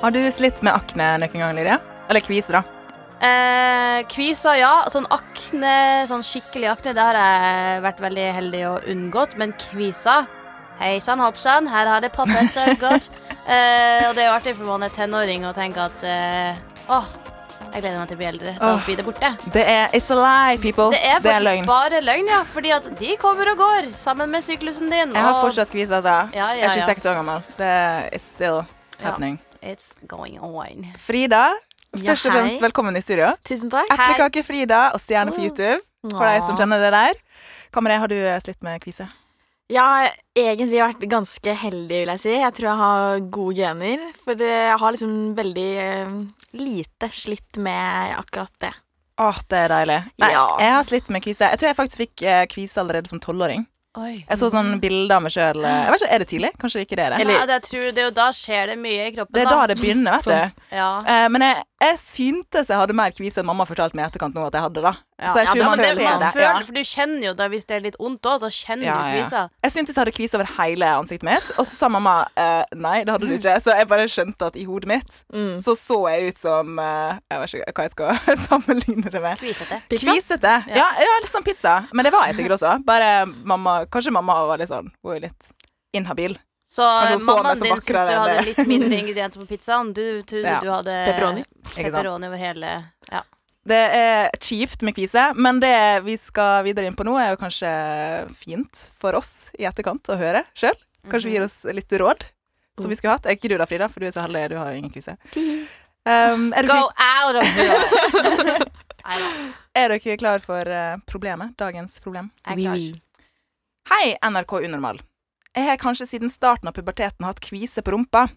Har du slitt med akne noen gang, Lydia? Eller kvise, da? Eh, kviser, ja. Sånn akne, sånn skikkelig akne, det har jeg vært veldig heldig å unngått. Men kviser Hei sann, hopp sann, her har det poppet så godt. Eh, og det er jo artig for man er tenåring og tenker at eh, åh, jeg gleder meg til å bli eldre. Da blir det borte. Det er It's a lie, people. Det er faktisk løgn. bare løgn, ja. Fordi at de kommer og går sammen med syklusen din. Jeg har og fortsatt kvise, altså. Ja, ja, Jeg er ja. 26 år gammel. Det er It's still happening. It's going on. Frida, Ja, først og fremst velkommen i studio. Tusen takk. Eplekake-Frida og stjerne på Oh. YouTube. For deg som kjenner det der. Hva? Har du slitt med kvise? Har egentlig vært ganske heldig, vil jeg si. Jeg tror jeg har gode gener. For jeg har liksom veldig eh, lite slitt med akkurat det. Åh, det er deilig. Nei, Ja. jeg har slitt med kvise. Jeg tror jeg faktisk fikk eh, kvise allerede som tolvåring. Oi. Jeg så sånne bilder av meg sjøl ikke, Er det tidlig? Kanskje ikke det er det? Eller- Ja, det, tror det er jo da skjer det mye i kroppen. Det er da det begynner, vet du. Ja. Eh, men jeg, jeg syntes jeg hadde mer kvise enn mamma fortalte meg i etterkant nå at jeg hadde. da Ja. Så jeg tror ja, man det, man det. føler, Ja. For du kjenner jo da hvis det er litt vondt òg, så kjenner Ja, du kvisa. Jeg syntes jeg hadde kvise over hele ansiktet mitt, og så sa mamma eh, nei, det hadde du ikke. Så jeg bare skjønte at i hodet mitt Mm. så så jeg ut som eh, Jeg vet ikke hva jeg skal sammenligne det med. Kvisete. Kvisete. Ja. Ja, litt sånn pizza. Men det var jeg sikkert også. Bare mamma Kanskje mamma var litt sånn Hun er litt inhabil. Så Kanskje eh, så mammaen din syns du hadde litt mindre ingredienser på pizzaen. Du trodde Ja. du hadde Pepperoni. Pepperoni over hele Ja. Det er kjipt med kvise, men det vi skal videre inn på nå, er jo kanskje fint for oss i etterkant å høre sjøl. Kanskje vi gir oss litt råd som vi skulle hatt. Er ikke du da, Frida? For du er så heldig, du har ingen kvise. Um, er, Go out of here! Er dere klar for eh, problemet? Dagens problem? Jeg er klar. Hei, NRK Unormal. Jeg har kanskje siden starten av puberteten hatt kvise på rumpa.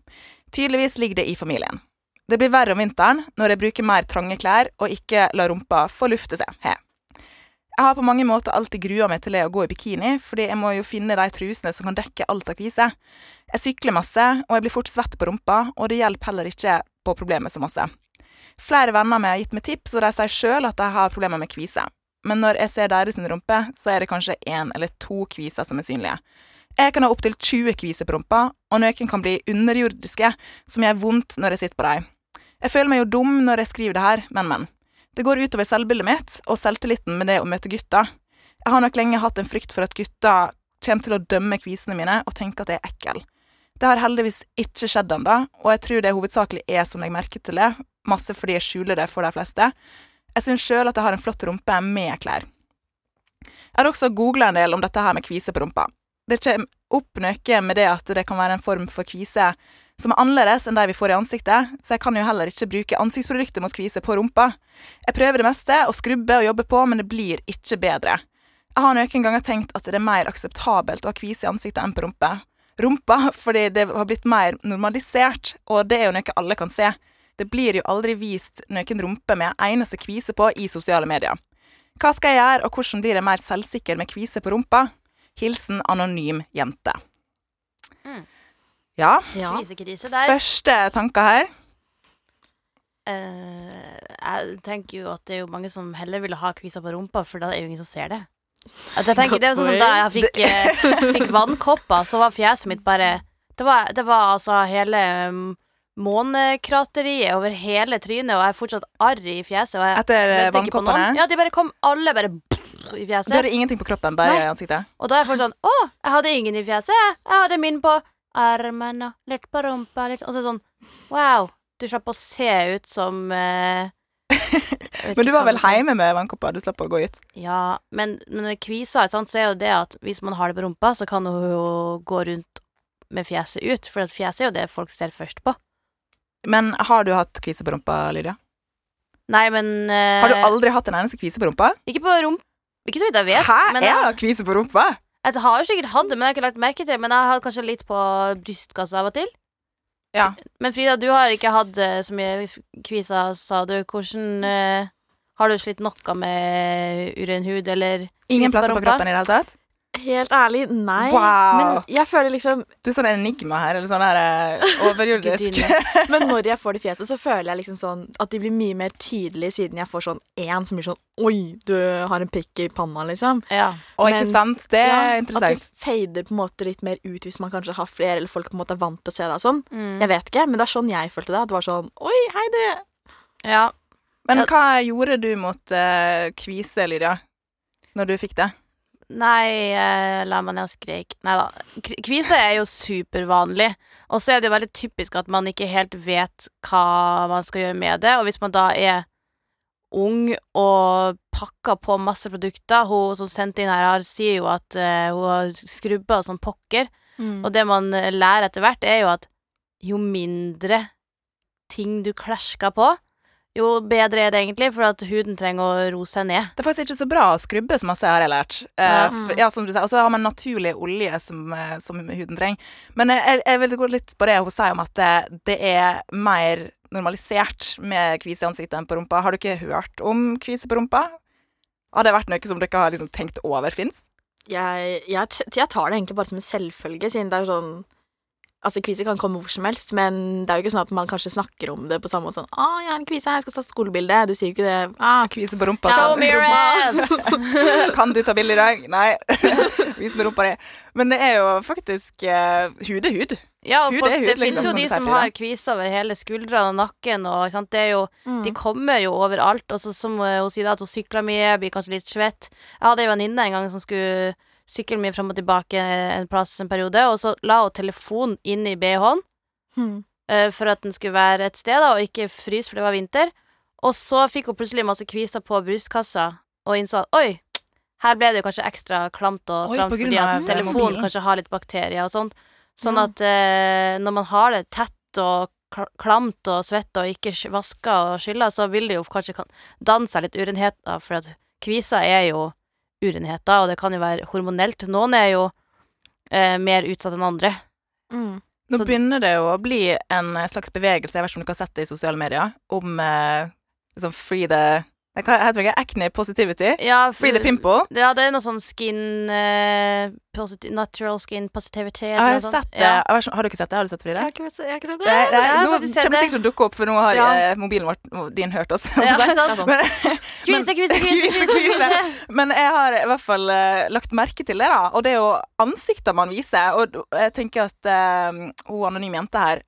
Tydeligvis ligger det i familien. Det blir verre om vinteren når jeg bruker mer trange klær og ikke lar rumpa få lufte seg. He. Jeg har på mange måter alltid grua meg til å gå i bikini, fordi jeg må jo finne de trusene som kan dekke alt av kvise. Jeg sykler masse, og jeg blir fort svett på rumpa, og det hjelper heller ikke på problemet så masse. Flere venner av meg har gitt meg tips, og de sier sjøl at de har problemer med kvise. Men når jeg ser deres rumpe, så er det kanskje én eller to kviser som er synlige. Jeg kan ha opptil 20 kviser på rumpa, og noen kan bli underjordiske, som gjør vondt når jeg sitter på dem. Jeg føler meg jo dum når jeg skriver det her, men, men. Det går utover selvbildet mitt og selvtilliten med det å møte gutta. Jeg har nok lenge hatt en frykt for at gutta kommer til å dømme kvisene mine og tenke at jeg er ekkel. Det har heldigvis ikke skjedd ennå, og jeg tror det hovedsakelig er som legger merke til det, masse fordi jeg skjuler det for de fleste. Jeg syns sjøl at jeg har en flott rumpe med klær. Jeg har også googla en del om dette her med kviser på rumpa. Det kommer opp noe med det at det kan være en form for kvise som er annerledes enn de vi får i ansiktet, så jeg kan jo heller ikke bruke ansiktsprodukter mot kvise på rumpa. Jeg prøver det meste, og skrubber og jobber på, men det blir ikke bedre. Jeg har noen ganger tenkt at det er mer akseptabelt å ha kvise i ansiktet enn på rumpa. Rumpa, fordi det har blitt mer normalisert, og det er jo noe alle kan se. Det blir jo aldri vist noen rumpe med en eneste kvise på i sosiale medier. Hva skal jeg gjøre, og hvordan blir jeg mer selvsikker med kvise på rumpa? Hilsen anonym jente. Mm. Ja, Ja. Krisekrise der. første tanker her. Uh, jeg tenker jo at det er jo mange som heller ville ha kvisa på rumpa, for da er jo ingen som ser det. At jeg tenker, det er jo sånn som Da jeg fikk, eh, fikk vannkopper, så var fjeset mitt bare Det var, det var altså hele um, månekrateriet over hele trynet, og jeg er fortsatt arr i fjeset. Og jeg Etter vannkoppene. Ja, de bare kom alle bare i Da er fjeset. det ingenting på kroppen, bare Nei. i ansiktet. Og da er folk sånn Å, jeg hadde ingen i fjeset, jeg. Hadde min på armen og litt på rumpa. Litt, sånn.» og så det sånn Wow, du slapp å se ut som eh, Men du var vel hjemme med vannkopper? Du slapp å gå ut? Ja, men, men med kviser sant, så er jo det at hvis man har det på rumpa, så kan hun jo gå rundt med fjeset ut, for fjeset er jo det folk ser først på. Men har du hatt kvise på rumpa, Lydia? Nei, men uh, Har du aldri hatt en eneste kvise på rumpa? Ikke på rump... Ikke så vidt jeg vet. Hæ? Men Jeg jeg, har kvise på rumpa! jeg har jo sikkert hatt det, men jeg har ikke lagt merke til det. Men jeg har kanskje litt på brystkassa av og til. Ja. Men Frida, du har ikke hatt eh, så mye kviser, sa du. Hvordan uh, Har du slitt noe med uren hud, eller Ingen plasser på på kroppen i det hele tatt? Helt ærlig, nei. Wow. Men jeg føler liksom Du er sånn enigma her, eller sånn her eh, overjordisk. Men når jeg får det fjeset, så føler jeg liksom sånn at de blir mye mer tydelige siden jeg får sånn én som blir sånn Oi, du har en pikk i panna, liksom. Ja. Å, ikke sant? Det er Ja, At det fader på en måte litt mer ut hvis man kanskje har flere, eller folk på en måte er vant til å se deg sånn. Mm. Jeg vet ikke, men det er sånn jeg følte det. At det var sånn Oi, hei, du. ja. Men hva gjorde du mot uh, kvise, Lydia? Når du fikk det? Nei, eh, la meg ned og skrik. Nei da. Kvise er jo supervanlig. Og så er det jo veldig typisk at man ikke helt vet hva man skal gjøre med det. Og hvis man da er ung og pakker på masse produkter Hun som sendte inn her, sier jo at eh, hun har skrubba som pokker. Og det man eh, lærer etter hvert, er jo at jo mindre ting du klasjer på, jo bedre er det egentlig, for at huden trenger å roe seg ned. Det er faktisk ikke så bra å skrubbe, som jeg har jeg lært. Uh, Ja. som du sier. Og så har man naturlig olje som, eh, som huden trenger. Men eh, jeg, jeg vil gå litt på det hun sier om at det, det er mer normalisert med kvise i ansiktet enn på rumpa. Har du ikke hørt om kvise på rumpa? Har det vært noe som dere har liksom tenkt over fins? Jeg, jeg, jeg tar det egentlig bare som en selvfølge, siden det er sånn Altså, Kvise kan komme hvor som helst, men det er jo ikke sånn at man kanskje snakker om det på samme måte sånn 'Å, jeg har en kvise, jeg skal ta skolebilde.' Du sier jo ikke det. Ah, Kvise på rumpa. Show sånn. me your ass! Kan du ta bilde i dag? Nei. Vis meg rumpa di. Men det er jo faktisk uh, hud er hud. Ja, og Hud folk, er hud, det liksom, finnes jo de som har kvise over hele skuldrene og nakken, og ikke sant? det er jo mm. De kommer jo overalt, og så som eh, hun sier at hun sykler mye, blir kanskje litt svett. Jeg hadde ei venninne en gang som skulle sykle mye fram og tilbake en plass en periode, og så la hun telefonen inn i BH-en Hmm. uh, for at den skulle være et sted, da, og ikke fryse, for det var vinter. Og så fikk hun plutselig masse kviser på brystkassa, og innså at oi, her ble det jo kanskje ekstra klamt og stramt fordi at telefonen kanskje har litt bakterier og sånt. Sånn at eh, når man har det tett og klamt og svett og ikke vasker og skyller, så vil det jo kanskje kan danne seg litt urenheter, for at kviser er jo urenheter, og det kan jo være hormonelt. Noen er jo eh, mer utsatt enn andre. Mm. Nå Så- begynner det jo å bli en slags bevegelse, jeg vet ikke om du har sett det i sosiale medier, om eh, liksom free the Hva heter det? Acne positivity? Ja, Free the pimple? Ja, det er noe sånn skin uh, posit Natural skin positivity. Jeg har sett det. Ja. har du ikke- sett det? Har du sett det, Jeg Frida? har ikke, jeg har ikke sett det. Nei, nei, jeg nå kommer det det. sikkert til å dukke opp, for nå har Ja. eh, mobilen vår din hørt oss. Ja, Men- kvise, Kvise, kvise, kvise. men jeg har i hvert fall uh, lagt merke til det, da. Og det er jo ansikter man viser. Og jeg tenker at uh, hun anonyme jenta her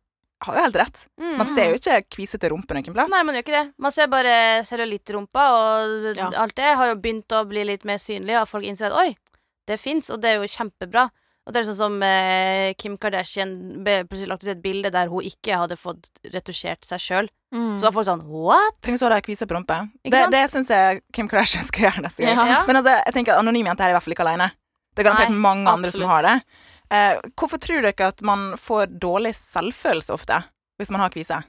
har jo helt rett. Mm. Man ser jo ikke kvisete rumpe noen plass. Nei, man gjør ikke det. Man ser bare cellulittrumpa, og Ja. alt det har jo begynt å bli litt mer synlig, og folk innser at oi, det fins, og det er jo kjempebra. Og det er sånn som eh, Kim Kardashian ble plutselig lagt ut et bilde der hun ikke hadde fått retusjert seg sjøl. Mm. Så var folk sånn what? Tenk så det er kvise på rumpe. Det, det syns jeg Kim Kardashian skal gjøre neste gang. Ja. Ja. Men altså, jeg tenker anonyme jenter er i hvert fall ikke alene. Det er garantert Nei, mange andre som har det. Eh, hvorfor tror dere at man får dårlig selvfølelse ofte hvis man har kvise?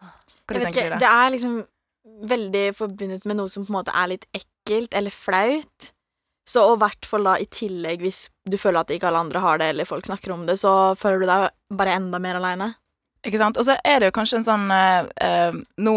Hva Jeg vet ikke, det? det er liksom veldig forbundet med noe som på en måte er litt ekkelt eller flaut. Så og i hvert fall da i tillegg, hvis du føler at ikke alle andre har det, eller folk snakker om det, så føler du deg bare enda mer aleine. Ikke sant? Og så er det jo kanskje en sånn eh, eh, Nå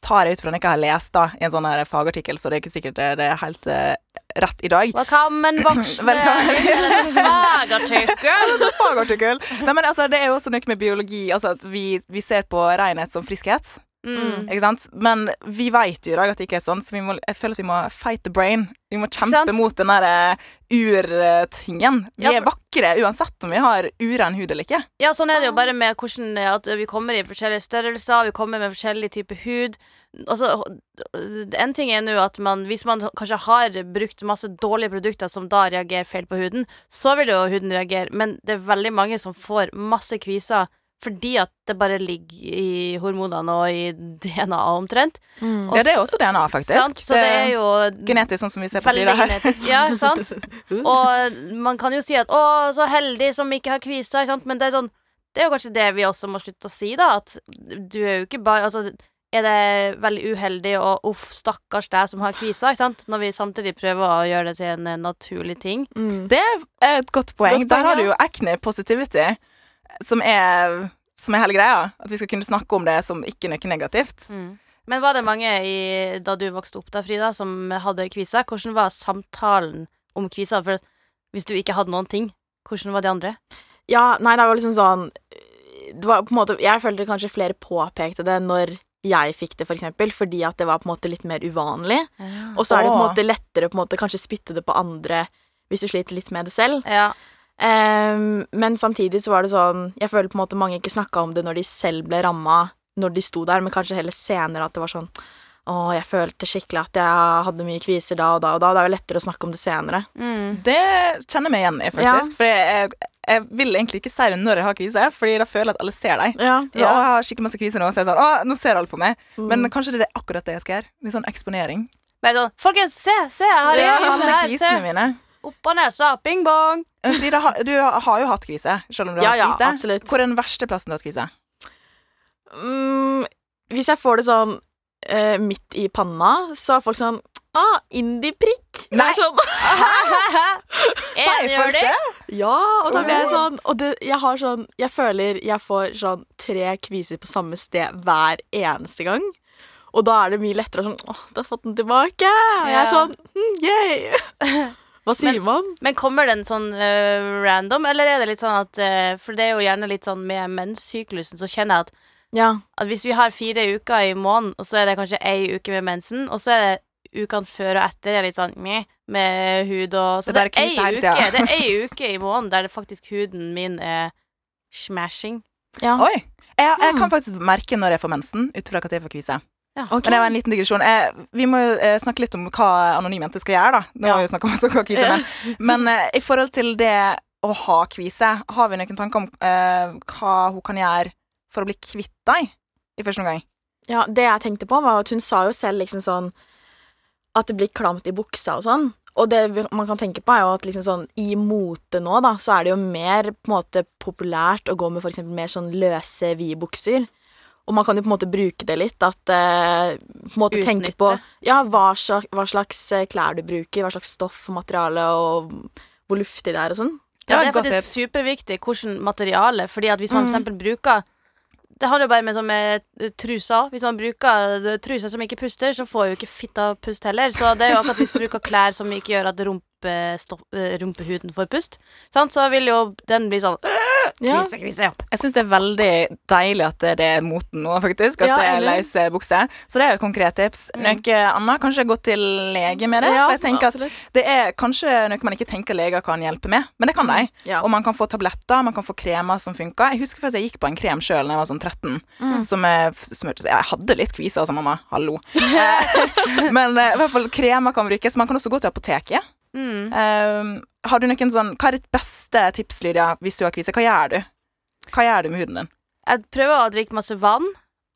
tar jeg ut fra noe jeg har lest da i en sånn her fagartikkel, så det er ikke sikkert det, det er helt eh, rett i dag. Velkommen, voksne. Fagartikkel. Fagartikkel! Nei, men altså, det er jo også noe med biologi. Altså, at vi, vi ser på renhet som friskhet. Mm. Ikke sant? Men vi vet jo i dag at det ikke er sånn, så vi må, jeg føler at vi må fight the brain. Vi må kjempe Sant. mot den der eh, urtingen. Vi Ja, er vakre uansett om vi har uren hud eller ikke. Ja, sånn er det jo bare med hvordan eh, at vi kommer i forskjellige størrelser, vi kommer med forskjellig type hud. Altså, en ting er nå at man, hvis man kanskje har brukt masse dårlige produkter som da reagerer feil på huden, så vil jo huden reagere, men det er veldig mange som får masse kviser fordi at det bare ligger i hormonene og i DNA omtrent. Og Ja, det er også DNA, faktisk. Sant? Så det er jo Genetisk, sånn som vi ser på Frida her. genetisk. Ja, sant? Og man kan jo si at 'å, så heldig som ikke har kviser', ikke sant? men det er sånn Det er jo kanskje det vi også må slutte å si, da. At du er jo ikke bare Altså, er det veldig uheldig og 'uff, stakkars deg som har kvisa, ikke sant? Når vi samtidig prøver å gjøre det til en eh, naturlig ting. Mm. Det er et godt poeng. Godt poeng, Der har du jo acne positivity. som er som er hele greia. At vi skal kunne snakke om det som ikke er noe negativt. Mm. Men var det mange i, da du vokste opp da, Frida, som hadde kvisa? Hvordan var samtalen om kvisa? For hvis du ikke hadde noen ting, hvordan var de andre? Ja, nei, det var liksom sånn Det var på en måte Jeg følte kanskje flere påpekte det når jeg fikk det, for eksempel, fordi at det var på en måte litt mer uvanlig. Og så er det på en måte lettere på en måte kanskje spytte det på andre hvis du sliter litt med det selv. Ja. Um, men samtidig så var det sånn Jeg føler på en måte mange ikke snakka om det når de selv ble ramma, når de sto der, men kanskje heller senere at det var sånn Å, jeg følte skikkelig at jeg hadde mye kviser da og da og da. Det er jo lettere å snakke om det senere. Mm. Det kjenner jeg meg igjen i, faktisk. For jeg, jeg vil egentlig ikke si det når jeg har kvise, Fordi da føler jeg at alle ser deg. Ja, Så, å, jeg har skikkelig masse kviser nå, så er jeg sånn, å, nå ser alle på meg. Mm. Men kanskje det er akkurat det jeg skal gjøre. Litt sånn eksponering. Men sånn Folkens, se, se, jeg har ja, alle kvisene Se. mine. Opp og nesa, bing bong. Fordi har- du har jo hatt kvise, selv om du har Ja, ja, hatt lite. absolutt. Hvor er den verste plassen du har hatt kvise? Mm, hvis jeg får det sånn eh, midt i panna, så er folk sånn Ah, indie-prikk. Nei. sånn En gjør det. Ja, og da blir jeg sånn Og det, jeg har sånn Jeg føler jeg får sånn tre kviser på samme sted hver eneste gang. Og da er det mye lettere sånn Åh, du har fått den tilbake! Og jeg er sånn mm, Yay! Hva sier man? Men kommer den sånn uh, random, eller er det litt sånn at uh, For det er jo gjerne litt sånn med menssyklusen, så kjenner jeg at, Ja. at hvis vi har fire uker i måneden, og så er det kanskje ei uke med mensen, og så er det ukene før og etter er litt sånn meh, med hud og Så Det er det, er ei uke, ja. det er ei uke i måneden der det faktisk huden min er smashing. ja. Oi! Jeg, jeg Hmm. kan faktisk merke når jeg får mensen, ut fra når jeg får kvise. Ok. Men det var en liten digresjon. Eh, vi må jo eh, snakke litt om hva Anonymjente skal gjøre, da. Nå Ja. har vi jo om hva kvise, men, men eh, i forhold til det å ha kvise, har vi noen tanker om eh, hva hun kan gjøre for å bli kvitt deg i første omgang? Ja, det jeg tenkte på, var at hun sa jo selv liksom sånn at det blir klamt i buksa og sånn. Og det man kan tenke på, er jo at liksom sånn i mote nå, da, så er det jo mer på en måte populært å gå med for eksempel mer sånn løse, vide bukser. Og man kan jo på en måte bruke det litt, at eh, på en måte tenke på ja, hva slags, hva slags eh, klær du bruker, hva slags stoff og materiale, og hvor luftig det er og sånn. Ja, det er faktisk superviktig hvordan materiale, fordi at hvis man for Mm. eksempel bruker Det handler jo bare med, sånn med eh, trusa. Hvis man bruker eh, truser som ikke puster, så får jo ikke fitta pust heller. Så det er jo akkurat hvis du bruker klær som ikke gjør at eh, rumpehuden får pust, sant? så vil jo den bli sånn Ja. Kvise, kvise, ja. Jeg syns det er veldig deilig at det er moten nå, faktisk. At Ja, det er løse bukser. Så det er jo et konkret tips. Noe annet? Kanskje gå til lege med det? Ja, jeg tenker at det er kanskje noe man ikke tenker leger kan hjelpe med, men det kan de. Ja. Og man kan få tabletter, man kan få kremer som funker. Jeg husker faktisk jeg gikk på en krem sjøl da jeg var sånn 13. Mm. Som jeg smurte Jeg hadde litt kviser, altså, mamma. Hallo. Eh, men eh, i hvert fall kremer kan brukes. Man kan også gå til apoteket. Mm. Eh, har du noen sånn Hva er ditt beste tips, Lydia, hvis du har kvise? Hva gjør du? Hva gjør du med huden din? Jeg prøver å drikke masse vann,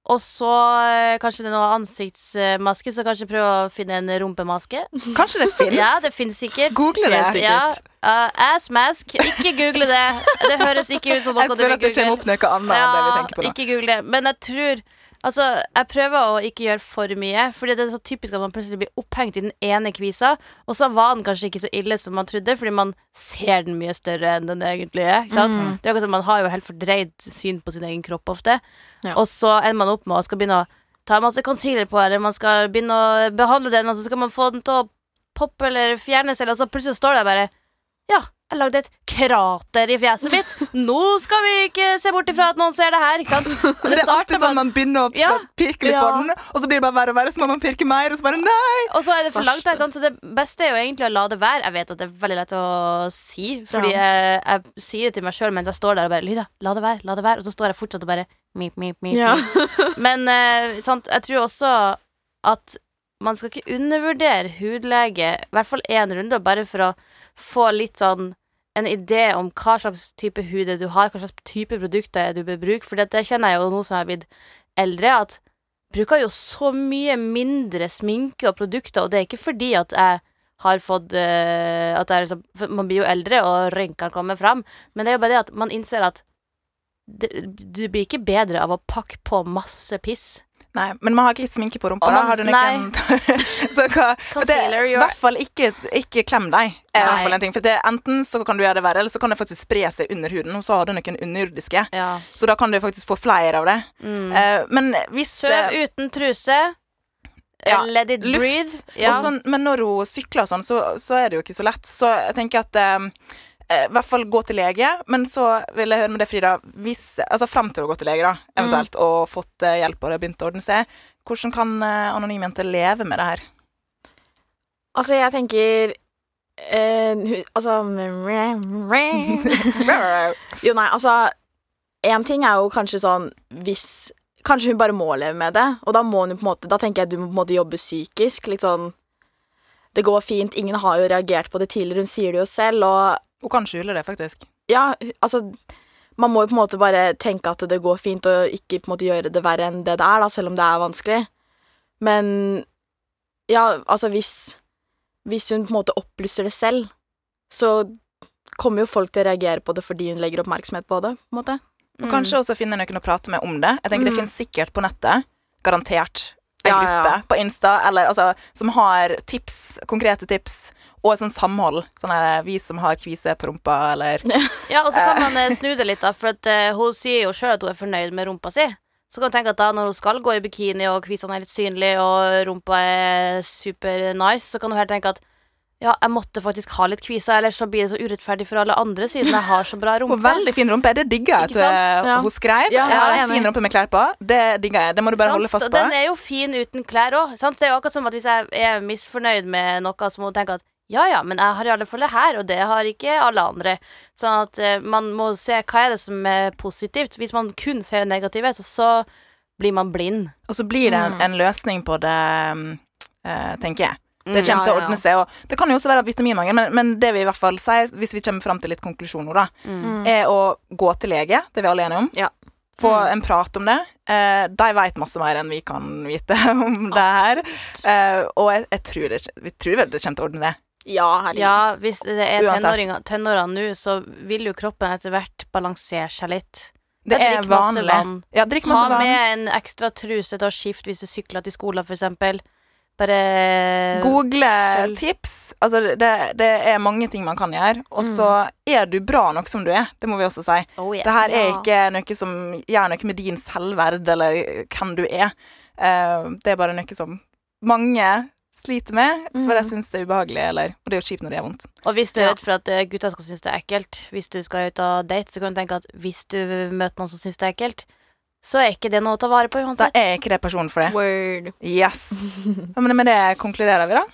og så eh, kanskje det er noe ansiktsmaske, så kanskje prøve å finne en rumpemaske. Kanskje det fins? Ja, det finnes sikkert. Google det. sikkert. Ja, uh, ass mask. Ikke google det. Det høres ikke ut som noe Jeg du vil at det kommer opp noe annet enn det vi tenker på nå. ikke google det. Men jeg tror Altså, jeg prøver å ikke gjøre for mye, Fordi det er så typisk at man plutselig blir opphengt i den ene kvisa, og så var den kanskje ikke så ille som man trodde, fordi man ser den mye større enn den egentlig er. Mm. Det er akkurat som Man har jo helt fordreid syn på sin egen kropp ofte, Ja. og så ender man opp med å skal begynne å ta masse concealer på, eller man skal begynne å behandle den, og så skal man få den til å poppe eller fjernes, eller og så plutselig står det bare Ja, jeg lagde et krater i fjeset mitt. Nå skal vi ikke se bort ifra at noen ser det her, ikke sant? Det, det er alltid sånn man begynner å Ja. pirke litt Ja. på den, og så blir det bare verre og verre, så må man pirke mer, og så bare nei! Og så er det for langt så det beste er jo egentlig å la det være. Jeg vet at det er veldig lett å si, fordi jeg, jeg sier det til meg sjøl mens jeg står der og bare Lyda, la det være, la det være. Og så står jeg fortsatt og bare mip, mip, mip. Ja. mip. Men eh, sant, jeg tror også at man skal ikke undervurdere hudlege, i hvert fall én runde, bare for å få litt sånn en idé om hva slags type hud du har, hva slags type produkter du bør bruke. For det kjenner jeg jo nå som jeg har blitt eldre, at jeg bruker jo så mye mindre sminke og produkter, og det er ikke fordi at jeg har fått uh, at jeg liksom, Man blir jo eldre, og rynkene kommer fram, men det er jo bare det at man innser at det, du blir ikke bedre av å pakke på masse piss. Nei, men man har ikke sminke på rumpa. Og da har du noen Så hva Concealer, I hvert fall ikke, ikke klem deg. Er i hvert fall en ting. For det, enten så kan du gjøre det verre, eller så kan det faktisk spre seg under huden. Og så har du noen underjordiske. Ja. Så da kan du faktisk få flere av det. Mm. Uh, men hvis Søv eh, uten truse. Ja, Let it luft, breathe. Ja. sånn, Men når hun sykler og sånn, så, så er det jo ikke så lett. Så jeg tenker at eh, eh, I hvert fall gå til lege. Men så vil jeg høre med deg, Frida. Hvis, altså Frem til å gå til lege, da, eventuelt, og fått eh, hjelp og det har begynt å ordne seg. Hvordan kan uh, anonyme jenter leve med det her? Altså, jeg tenker eh, Altså Jo, nei, altså En ting er jo kanskje sånn hvis Kanskje hun bare må leve med det, og da må hun på en måte Da tenker jeg du må på en måte jobbe psykisk. Litt sånn Det går fint. Ingen har jo reagert på det tidligere. Hun sier det jo selv, og Hun kan skjule det, faktisk. ja, altså Man må jo på en måte bare tenke at det går fint, og ikke på en måte gjøre det verre enn det det er, da, selv om det er vanskelig. Men ja, altså hvis Hvis hun på en måte opplyser det selv, så kommer jo folk til å reagere på det fordi hun legger oppmerksomhet på det. på en måte. Og kanskje også finne noen å prate med om det. Jeg tenker Det Mm. finnes sikkert på nettet. Garantert. En ja, gruppe ja. på Insta eller, altså, som har tips, konkrete tips, og et sånt samhold. Sånn er vi som har kvise på rumpa, eller Ja, og så kan man eh, snu det litt, da, for at, eh, hun sier jo sjøl at hun er fornøyd med rumpa si. Så kan du tenke at da når hun skal gå i bikini og kvisene er litt synlige og rumpa er super nice, så kan hun helt tenke at ja, jeg måtte faktisk ha litt kviser, ellers så blir det så urettferdig for alle andre siden jeg har så bra Og rumpe. veldig fin rumpe. Det digger jeg at Ikke sant? eh, Ja. hun skrev. Ja, jeg har jeg er en fin enig. rumpe med klær på. Det digger jeg. Det må du bare Sant? holde fast Og på. Den er jo fin uten klær òg. Det er jo akkurat som at hvis jeg er misfornøyd med noe, så må hun tenke at ja ja, men jeg har i alle fall det her, og det har ikke alle andre. Sånn at eh, man må se hva er det som er positivt. Hvis man kun ser det negative, så, så blir man blind. Og så blir det en, Mm. en løsning på det, mm, eh, tenker jeg. Det Mm, kommer til å ordne seg. Og det kan jo også være vitaminmangel, men, men det vi i hvert fall sier, hvis vi kommer fram til litt konklusjon nå, da, Mm. er å gå til lege. Det er vi alle enige om. Ja. Få Mm. en prat om det. Eh, de vet masse mer enn vi kan vite om det her. Eh, og jeg, jeg tror det, vi tror det kommer til å ordne det. Ja, herregud. Ja, hvis det er tenåringer, tenårene nå, så vil jo kroppen etter hvert balansere seg litt. Det er masse vanlig. vann. Ja, drikk Ha masse vann. med en ekstra truse til å skifte hvis du sykler til skolen, eksempel. Bare Google Selv. tips. Altså, det, det er mange ting man kan gjøre. Og så er du bra nok som du er. Det må vi også si. oh, yes. Det her er ikke noe som gjør noe med din selvverd eller hvem du er. Uh, det er bare noe som mange sliter med, for jeg syns det er ubehagelig, eller Og det er jo kjipt når det er vondt. Og hvis du er redd for at eh, gutta skal synes det er ekkelt, hvis du skal ut og date, så kan du tenke at hvis du møter noen som synes det er ekkelt, så er ikke det noe å ta vare på Da er ikke det personen for det. Word. Yes. Ja, men med det konkluderer vi, da.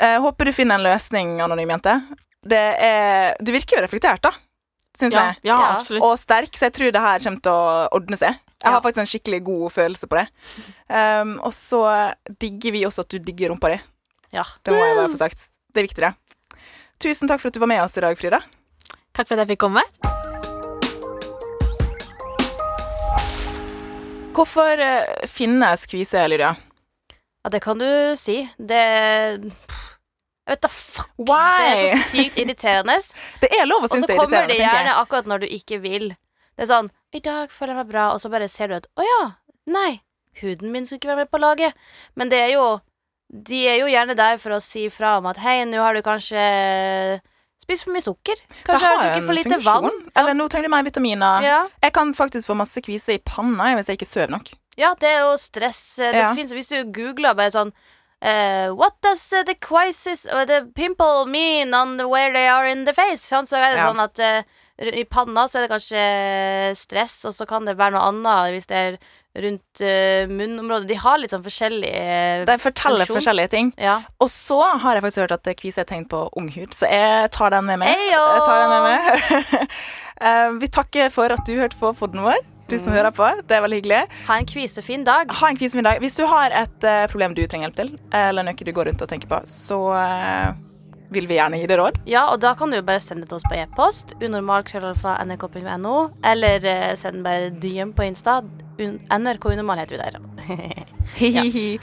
Jeg håper du finner en løsning, anonym jente. Det er Du virker jo reflektert, da. Syns Ja, jeg. ja, Ja. absolutt. Og sterk, så jeg tror det her kommer til å ordne seg. Jeg har faktisk en skikkelig god følelse på det. Um, og så digger vi også at du digger rumpa di. Ja. Det må jeg bare få sagt. Det er viktig, det. Tusen takk for at du var med oss i dag, Frida. Takk for at jeg fikk komme. Hvorfor eh, finnes kvise, Lydia? Ja, det kan du si. Det Jeg vet da fuck. Det er så sykt irriterende. Det er lov å synes det er irriterende. Og så kommer det gjerne akkurat når du ikke vil. Det er sånn 'I dag føler jeg meg bra', og så bare ser du at 'Å ja, nei, huden min skulle ikke være med på laget'. Men det er jo De er jo gjerne der for å si fra om at 'Hei, nå har du kanskje spist for mye sukker'. Kanskje har du ikke for lite funksjon. vann'. sant? Eller nå trenger du mer vitaminer. ja. Jeg kan faktisk få masse kvise i panna hvis jeg ikke sover nok. ja, det er jo stress. Det Ja. finnes, hvis du googler bare sånn Uh, what does uh, the crisis uh, the pimple mean on where they are in the face? Sant? Så er det Ja. sånn at eh, i panna så er det kanskje stress, og så kan det være noe annet hvis det er rundt eh, munnområdet. De har litt sånn forskjellig eh, De forteller funksjon. forskjellige ting. Ja. Og så har jeg faktisk hørt at kvise er tegn på ung hud, så jeg tar den med meg. Jeg tar den med meg. Eh, vi takker for at du hørte på podden vår, du som hører på. Det er veldig hyggelig. Ha en kvisefin dag. Ha en kvisemiddag. Hvis du har et eh, problem du trenger hjelp til, eller noe du går rundt og tenker på, så vil vi gjerne gi deg råd. Ja, og da kan du bare sende det til oss på e-post. unormal.nrk.no. Eller eh, send bare DM på Insta. NRK Unormal heter vi der.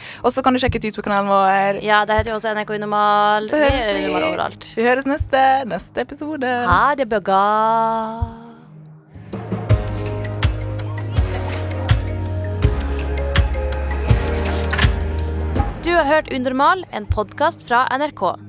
Og så kan du sjekke ut YouTube-kanalen vår. Ja, det heter jo også NRK Unormal. Så Vi høres vi. Unormal overalt. Vi høres neste, neste episode. Ha det bra. har hørt Unormal, en podkast fra NRK.